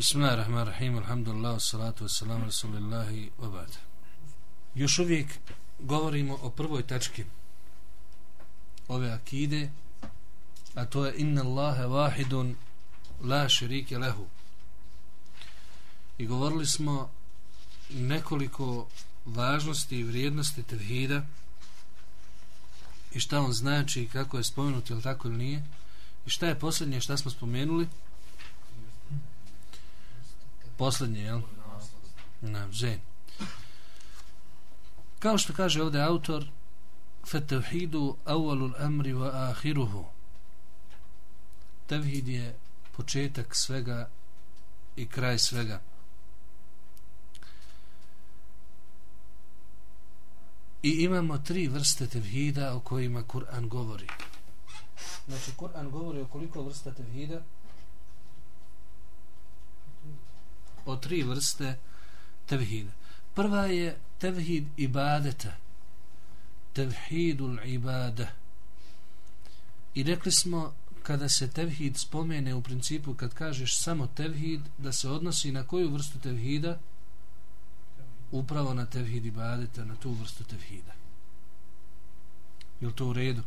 Bismillahirrahmanirrahim, alhamdulillah, salatu wassalamu rasulillahi wa. Još uvijek govorimo o prvoj tački ove akide, a to je inna Allahe vahidun la širike lehu. I govorili smo nekoliko važnosti i vrijednosti tevhida i šta on znači i kako je spomenut ili tako ili nije i šta je posljednje šta smo spomenuli posljednje, jel? Na, žen. Kao što kaže ovdje autor, فَتَوْحِيدُ أَوَّلُ الْأَمْرِ وَآخِرُهُ Tevhid je početak svega i kraj svega. I imamo tri vrste tevhida o kojima Kur'an govori. Znači, Kur'an govori o koliko vrsta tevhida? O tri vrste tevhida. Prva je tevhid ibadeta. Tevhidul ibada. I rekli smo kada se tevhid spomene u principu kad kažeš samo tevhid da se odnosi na koju vrstu tevhida? Upravo na tevhid ibadeta, na tu vrstu tevhida. Je to u redu?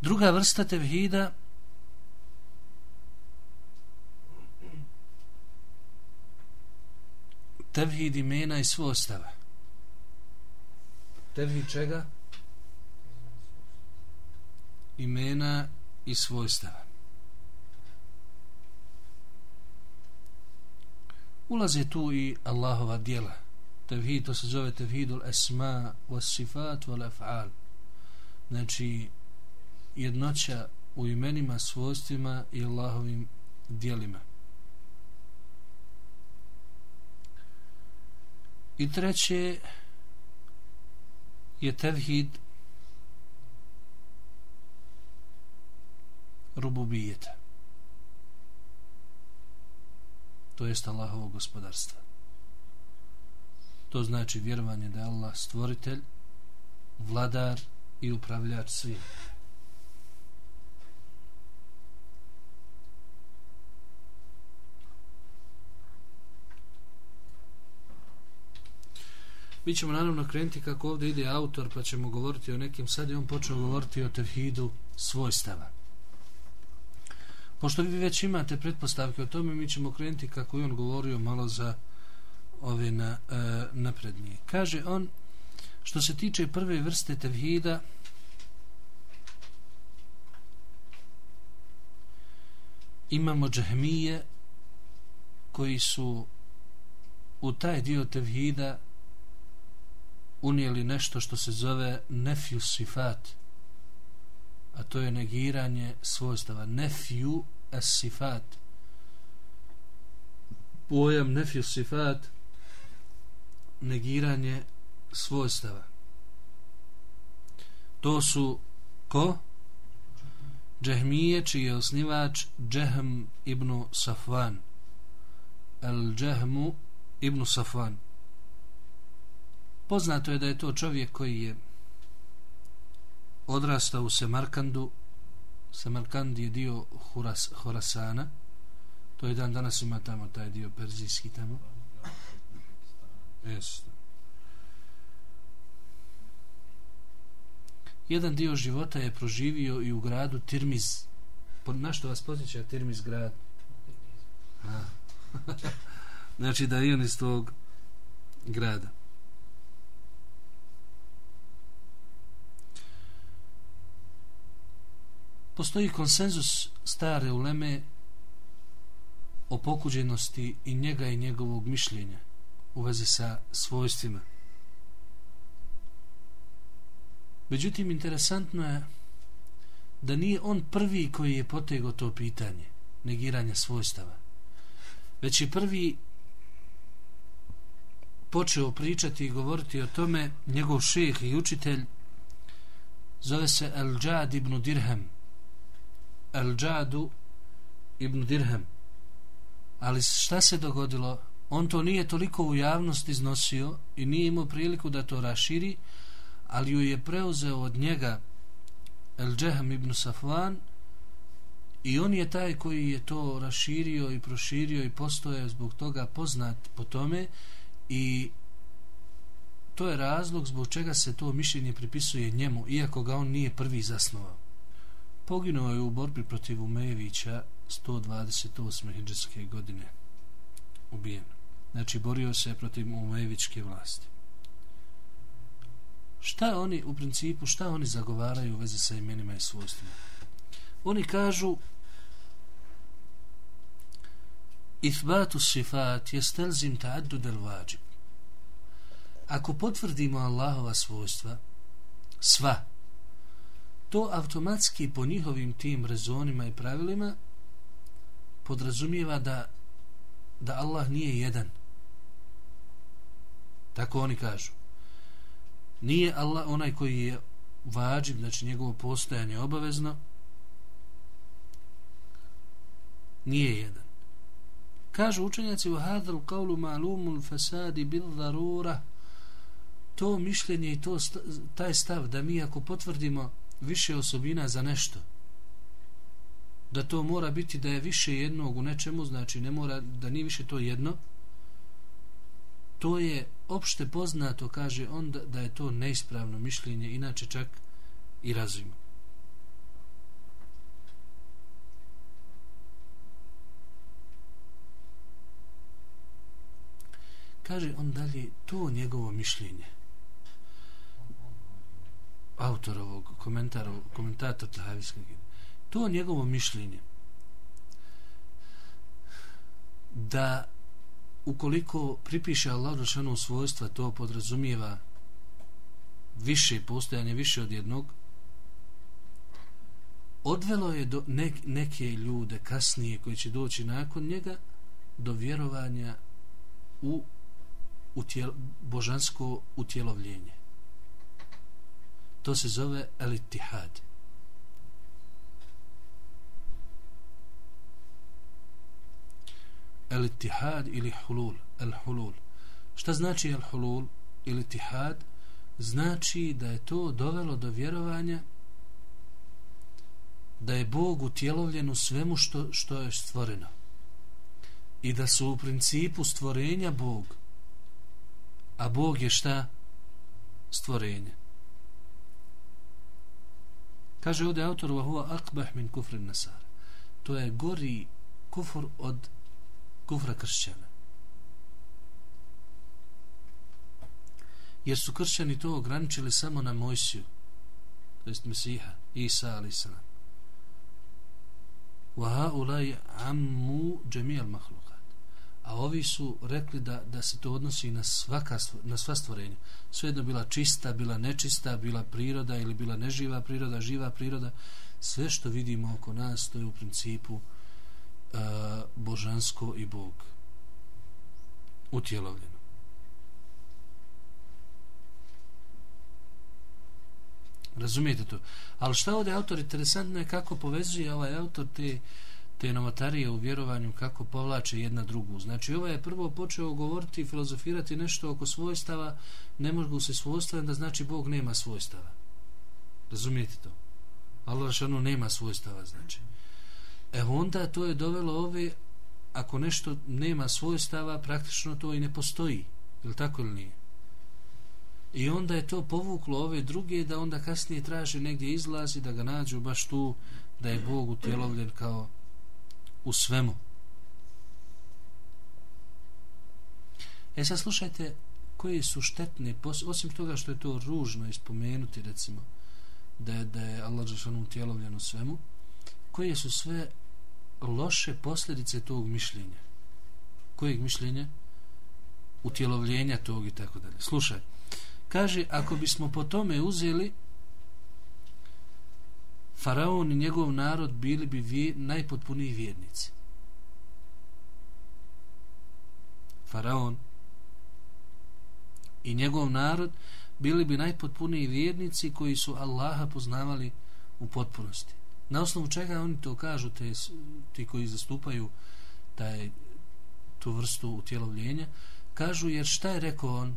Druga vrsta tevhida tevhid imena i svojstava. Tevhid čega? Imena i svojstava. Ulaze tu i Allahova dijela. Tevhid, to se zove tevhidul esma was sifat wal af'al. Znači, jednoća u imenima, svojstvima i Allahovim dijelima. I treće je tevhid rububijeta. To jest Allahovo gospodarstva. To znači vjerovanje da je Allah stvoritelj, vladar i upravljač svih. Mi ćemo naravno krenuti kako ovdje ide autor pa ćemo govoriti o nekim sad je on počeo govoriti o tevhidu svojstava. Pošto vi već imate pretpostavke o tome mi ćemo krenuti kako je on govorio malo za ove na, e, naprednije. Kaže on što se tiče prve vrste tevhida imamo džahmije koji su u taj dio tevhida unijeli nešto što se zove nefju sifat a to je negiranje svojstava. Nefju es sifat pojam nefju sifat negiranje svojstava. To su ko? Džehmije čiji je osnivač Džehm ibn Safvan. El Džehmu ibn Safvan. Poznato je da je to čovjek koji je odrastao u Semarkandu. Semarkand je dio Huras, Horasana. To je dan danas ima tamo taj dio perzijski tamo. Jeste. Jedan dio života je proživio i u gradu Tirmiz. Na što vas posjeća Tirmiz grad? A. znači da je on iz tog grada. Postoji konsenzus stare uleme o pokuđenosti i njega i njegovog mišljenja u vezi sa svojstvima. Međutim, interesantno je da nije on prvi koji je potegao to pitanje negiranja svojstava, već je prvi počeo pričati i govoriti o tome njegov šeh i učitelj zove se El-đad ibn Dirhem Al-Džadu ibn Dirhem. Ali šta se dogodilo? On to nije toliko u javnost iznosio i nije imao priliku da to raširi, ali ju je preuzeo od njega El-Džehem ibn Safvan I on je taj koji je to raširio i proširio i postoje zbog toga poznat po tome i to je razlog zbog čega se to mišljenje pripisuje njemu, iako ga on nije prvi zasnovao. Poginuo je u borbi protiv Umejevića 128. hijđarske godine. Ubijen. Znači, borio se protiv Umejevićke vlasti. Šta oni, u principu, šta oni zagovaraju u vezi sa imenima i svojstvima? Oni kažu Ithbatu sifat jestelzim ta'addu del vađib. Ako potvrdimo Allahova svojstva, sva, to automatski po njihovim tim rezonima i pravilima podrazumijeva da da Allah nije jedan. Tako oni kažu. Nije Allah onaj koji je vađib, znači njegovo postojanje obavezno, nije jedan. Kažu učenjaci u hadru kaulu ma'lumul fasadi bil darura to mišljenje i to taj stav da mi ako potvrdimo više osobina za nešto. Da to mora biti da je više jednog u nečemu znači ne mora da nije više to jedno. To je opšte poznato kaže on da, da je to neispravno mišljenje inače čak i razum. Kaže on dalje to njegovo mišljenje autorovog komentara komentator Tahavijskog to njegovo mišljenje da ukoliko pripiše Allah došanu svojstva to podrazumijeva više postojanje više od jednog odvelo je do neke ljude kasnije koji će doći nakon njega do vjerovanja u utjel, božansko utjelovljenje. To se zove elitihad. Elitihad ili hulul. El hulul. Šta znači el hulul ili tihad? Znači da je to dovelo do vjerovanja da je Bog utjelovljen u svemu što, što je stvoreno. I da su u principu stvorenja Bog a Bog je šta? Stvorenje. Kaže ovdje autor Vahuva akbah min kufrin nasara. To je gori kufr od kufra kršćana. Jer su kršćani to ograničili samo na Mojsiju, to jest Mesiha, Isa. Wa ulaj ammu džemijal mahluk a ovi su rekli da, da se to odnosi na, svaka, na sva stvorenja. Svejedno bila čista, bila nečista, bila priroda ili bila neživa priroda, živa priroda. Sve što vidimo oko nas, to je u principu uh, božansko i Bog utjelovljeno. Razumijete to? Ali šta ovdje autor interesantno je kako povezuje ovaj autor te uh, te novotarije u vjerovanju kako povlače jedna drugu. Znači, ovaj je prvo počeo govoriti i filozofirati nešto oko svojstava, ne mogu se svojstava, da znači Bog nema svojstava. Razumijete to? Allah šanu nema svojstava, znači. E onda to je dovelo ove, ako nešto nema svojstava, praktično to i ne postoji. Ili tako ili nije? I onda je to povuklo ove druge da onda kasnije traže negdje izlazi da ga nađu baš tu da je Bog utjelovljen kao u svemu. E sad slušajte koje su štetne, osim toga što je to ružno ispomenuti recimo da je, da je Allah Žešanu utjelovljen u svemu, koje su sve loše posljedice tog mišljenja. Kojeg mišljenja? Utjelovljenja tog i tako dalje. Slušaj, kaže, ako bismo po tome uzeli Faraon i njegov narod bili bi vjer, najpotpuniji vjernici. Faraon i njegov narod bili bi najpotpuniji vjernici koji su Allaha poznavali u potpunosti. Na osnovu čega oni to kažu, te, ti koji zastupaju taj, tu vrstu utjelovljenja, kažu jer šta je rekao on?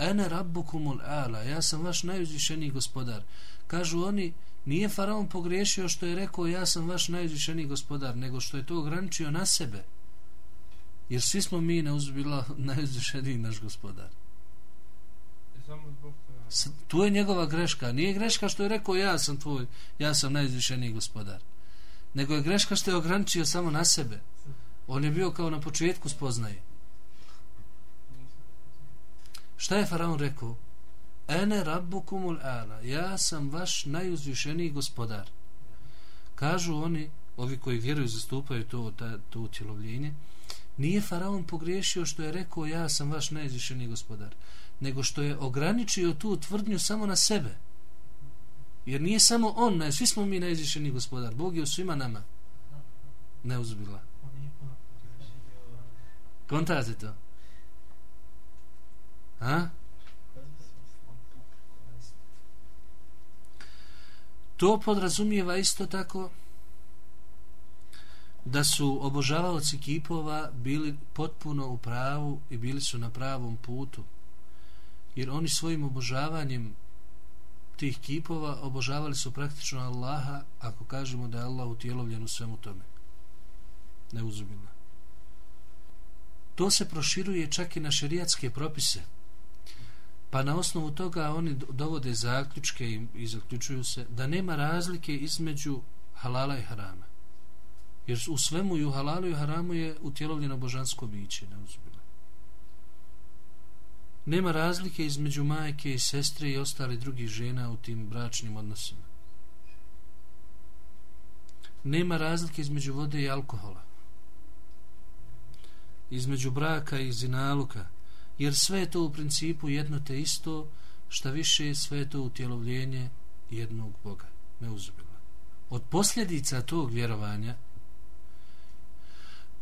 Ene rabbukumul ala, ja sam vaš najuzvišeniji gospodar. Kažu oni, nije faraon pogriješio što je rekao ja sam vaš najuzvišeniji gospodar, nego što je to ograničio na sebe. Jer svi smo mi neuzbila najuzvišeniji naš gospodar. Tu je njegova greška. Nije greška što je rekao ja sam tvoj, ja sam najuzvišeniji gospodar. Nego je greška što je ograničio samo na sebe. On je bio kao na početku spoznaje. Šta je faraon rekao? Ene rabbukumul ala, ja sam vaš najuzvišeniji gospodar. Kažu oni, ovi koji vjeruju zastupaju to, ta, to utjelovljenje, nije faraon pogriješio što je rekao ja sam vaš najuzvišeniji gospodar, nego što je ograničio tu tvrdnju samo na sebe. Jer nije samo on, ne, svi smo mi najuzvišeniji gospodar, Bog je u svima nama. Ne uzbila. Kontate to. Ha? To podrazumijeva isto tako da su obožavaoci kipova bili potpuno u pravu i bili su na pravom putu. Jer oni svojim obožavanjem tih kipova obožavali su praktično Allaha ako kažemo da je Allah utjelovljen u svemu tome. Neuzubilno. To se proširuje čak i na šerijatske propise. Pa na osnovu toga oni dovode zaključke i, i zaključuju se da nema razlike između halala i harama. Jer u svemu i u halalu i haramu je utjelovljeno božansko biće. Neuzbila. Nema razlike između majke i sestre i ostali drugih žena u tim bračnim odnosima. Nema razlike između vode i alkohola. Između braka i zinaluka jer sve je to u principu jedno te isto, šta više sve je to utjelovljenje jednog Boga, neuzubila. Od posljedica tog vjerovanja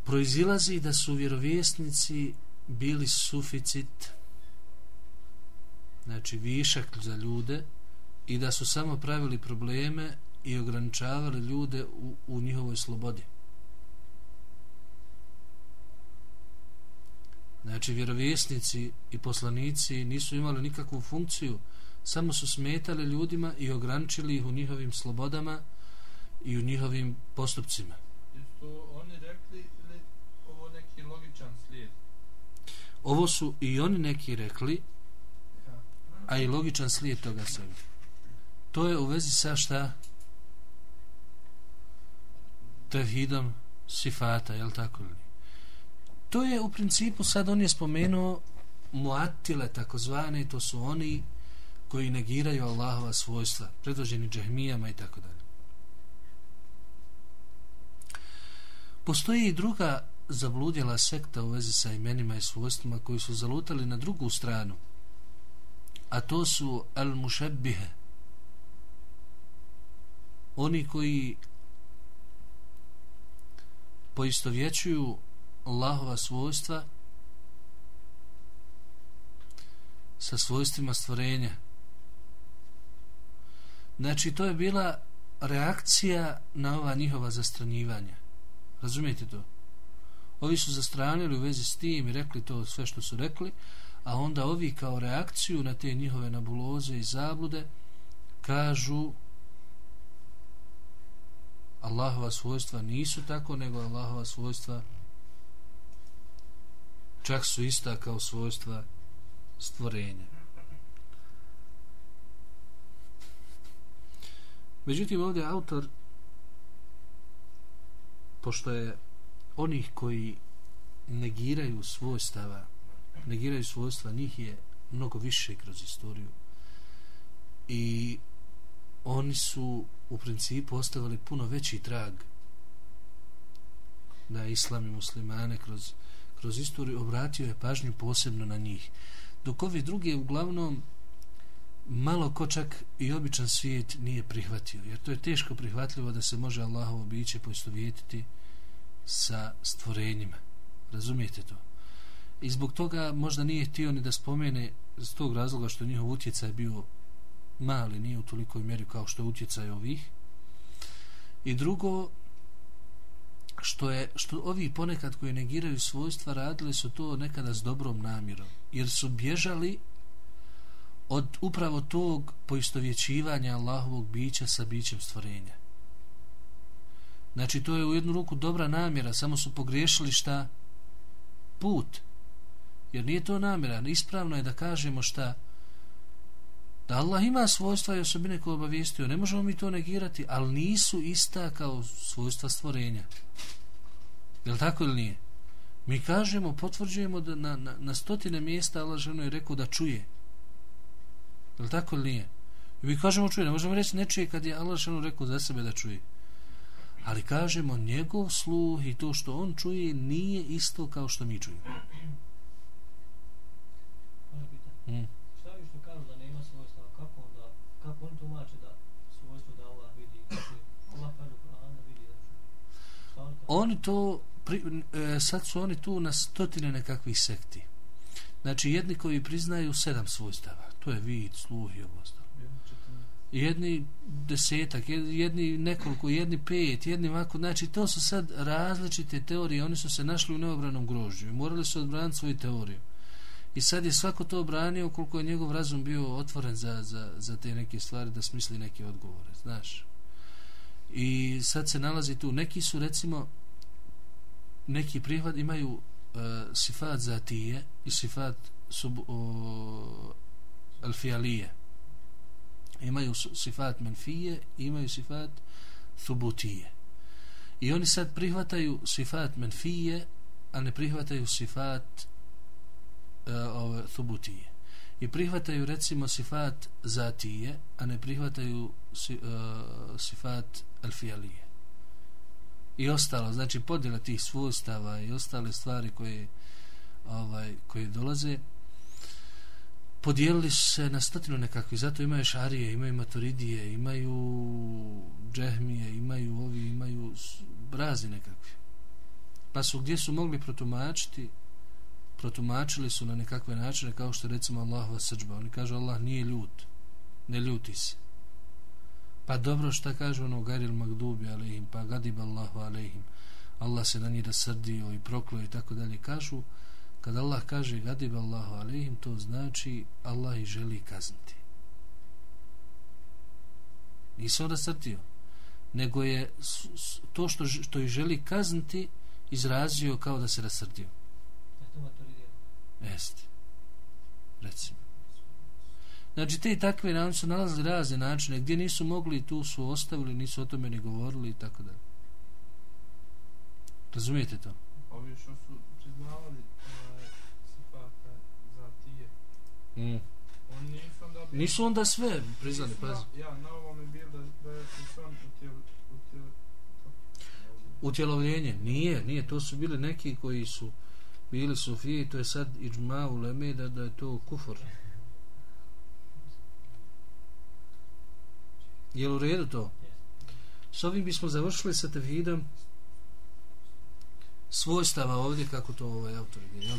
proizilazi da su vjerovjesnici bili suficit, znači višak za ljude, i da su samo pravili probleme i ograničavali ljude u, u njihovoj slobodi. Znači, vjerovjesnici i poslanici nisu imali nikakvu funkciju, samo su smetali ljudima i ograničili ih u njihovim slobodama i u njihovim postupcima. Jesu oni rekli ili ovo neki logičan slijed? Ovo su i oni neki rekli, a i logičan slijed toga sebe. To je u vezi sa šta? Tevhidom sifata, je li tako li? To je u principu, sad on je spomenuo muatile takozvane, to su oni koji negiraju Allahova svojstva, predvođeni džahmijama i tako dalje. Postoji i druga zabludjela sekta u vezi sa imenima i svojstvima koji su zalutali na drugu stranu, a to su al-mušebbihe, oni koji poistovjećuju Allahova svojstva sa svojstvima stvorenja. Znači, to je bila reakcija na ova njihova zastranjivanja. Razumijete to? Ovi su zastranili u vezi s tim i rekli to sve što su rekli, a onda ovi kao reakciju na te njihove nabuloze i zablude kažu Allahova svojstva nisu tako, nego Allahova svojstva čak su ista kao svojstva stvorenja. Međutim, ovdje autor, pošto je onih koji negiraju svojstava, negiraju svojstva, njih je mnogo više kroz istoriju. I oni su u principu ostavili puno veći trag na islam i muslimane kroz kroz istoriju obratio je pažnju posebno na njih. Dok ovi drugi uglavnom malo kočak i običan svijet nije prihvatio. Jer to je teško prihvatljivo da se može Allahovo biće poistovjetiti sa stvorenjima. Razumijete to? I zbog toga možda nije htio ni da spomene z tog razloga što njihov utjecaj bio mali, nije u tolikoj mjeri kao što je utjecaj ovih. I drugo, što je što ovi ponekad koji negiraju svojstva radili su to nekada s dobrom namjerom jer su bježali od upravo tog poistovjećivanja Allahovog bića sa bićem stvorenja. Znači, to je u jednu ruku dobra namjera, samo su pogriješili šta? Put. Jer nije to namjera. Ispravno je da kažemo šta? Da Allah ima svojstva i osobine koje obavijestio. Ne možemo mi to negirati, ali nisu ista kao svojstva stvorenja. Je li tako ili nije? Mi kažemo, potvrđujemo da na, na, na stotine mjesta Allah ženo je rekao da čuje. Je li tako ili nije? I mi kažemo čuje, ne možemo reći ne čuje kad je Allah ženo rekao za sebe da čuje. Ali kažemo, njegov sluh i to što on čuje nije isto kao što mi čujemo. Mm. Kako on tumače da svojstvo da Allah vidi, kako Allah kaže u Koranu da vidi da čuje? Oni to, pri, e, sad su oni tu na stotine nekakvih sekti. Znači, jedni koji priznaju sedam svojstava, to je vid, sluh i ovo ostalo. Jedni desetak, jedni nekoliko, jedni pet, jedni ovako, znači to su sad različite teorije, oni su se našli u neobranom grožđu i morali su odbraniti svoju teoriju. I sad je svako to obranio koliko je njegov razum bio otvoren za, za, za te neke stvari da smisli neke odgovore, znaš. I sad se nalazi tu, neki su recimo, neki prihvat imaju uh, sifat zatije i sifat sub, uh, alfijalije. Imaju sifat menfije i imaju sifat subutije. I oni sad prihvataju sifat menfije, a ne prihvataju sifat uh, E, ove subutije I prihvataju recimo sifat zatije, a ne prihvataju si, uh, sifat alfijalije. I ostalo, znači podjela tih svojstava i ostale stvari koje ovaj koje dolaze podijelili su se na stotinu nekakvi, zato imaju šarije, imaju maturidije, imaju džehmije, imaju ovi, imaju brazi nekakvi. Pa su gdje su mogli protumačiti, protumačili su na nekakve načine kao što recimo Allahova srđba. Oni kažu Allah nije ljut ne ljuti se. Pa dobro šta kažu ono garil magdubi alehim pa gadib Allahu alehim Allah se na njih rasrdio i prokloje i tako dalje. Kažu kad Allah kaže gadib Allahu alehim to znači Allah ih želi kazniti. Nisu on rasrdio nego je to što, što ih želi kazniti izrazio kao da se rasrdio. Jeste. Recimo. Znači, te i takve nam su nalazili razne načine, gdje nisu mogli, tu su ostavili, nisu o tome ni govorili i tako da. Razumijete to? Ovi što su priznavali ovaj, sifata za tije. Mm. Oni nisu onda... Bil... Nisu onda sve priznali, pazi. Ja, na ovom je bilo da, da je sam utjel... utjel... Utjelovljenje? Nije, nije. To su bili neki koji su bili sufije to je sad iđma u leme da, da je to kufor je u redu to s ovim bismo završili sa tevhidom svojstava ovdje kako to ovaj autor je jel?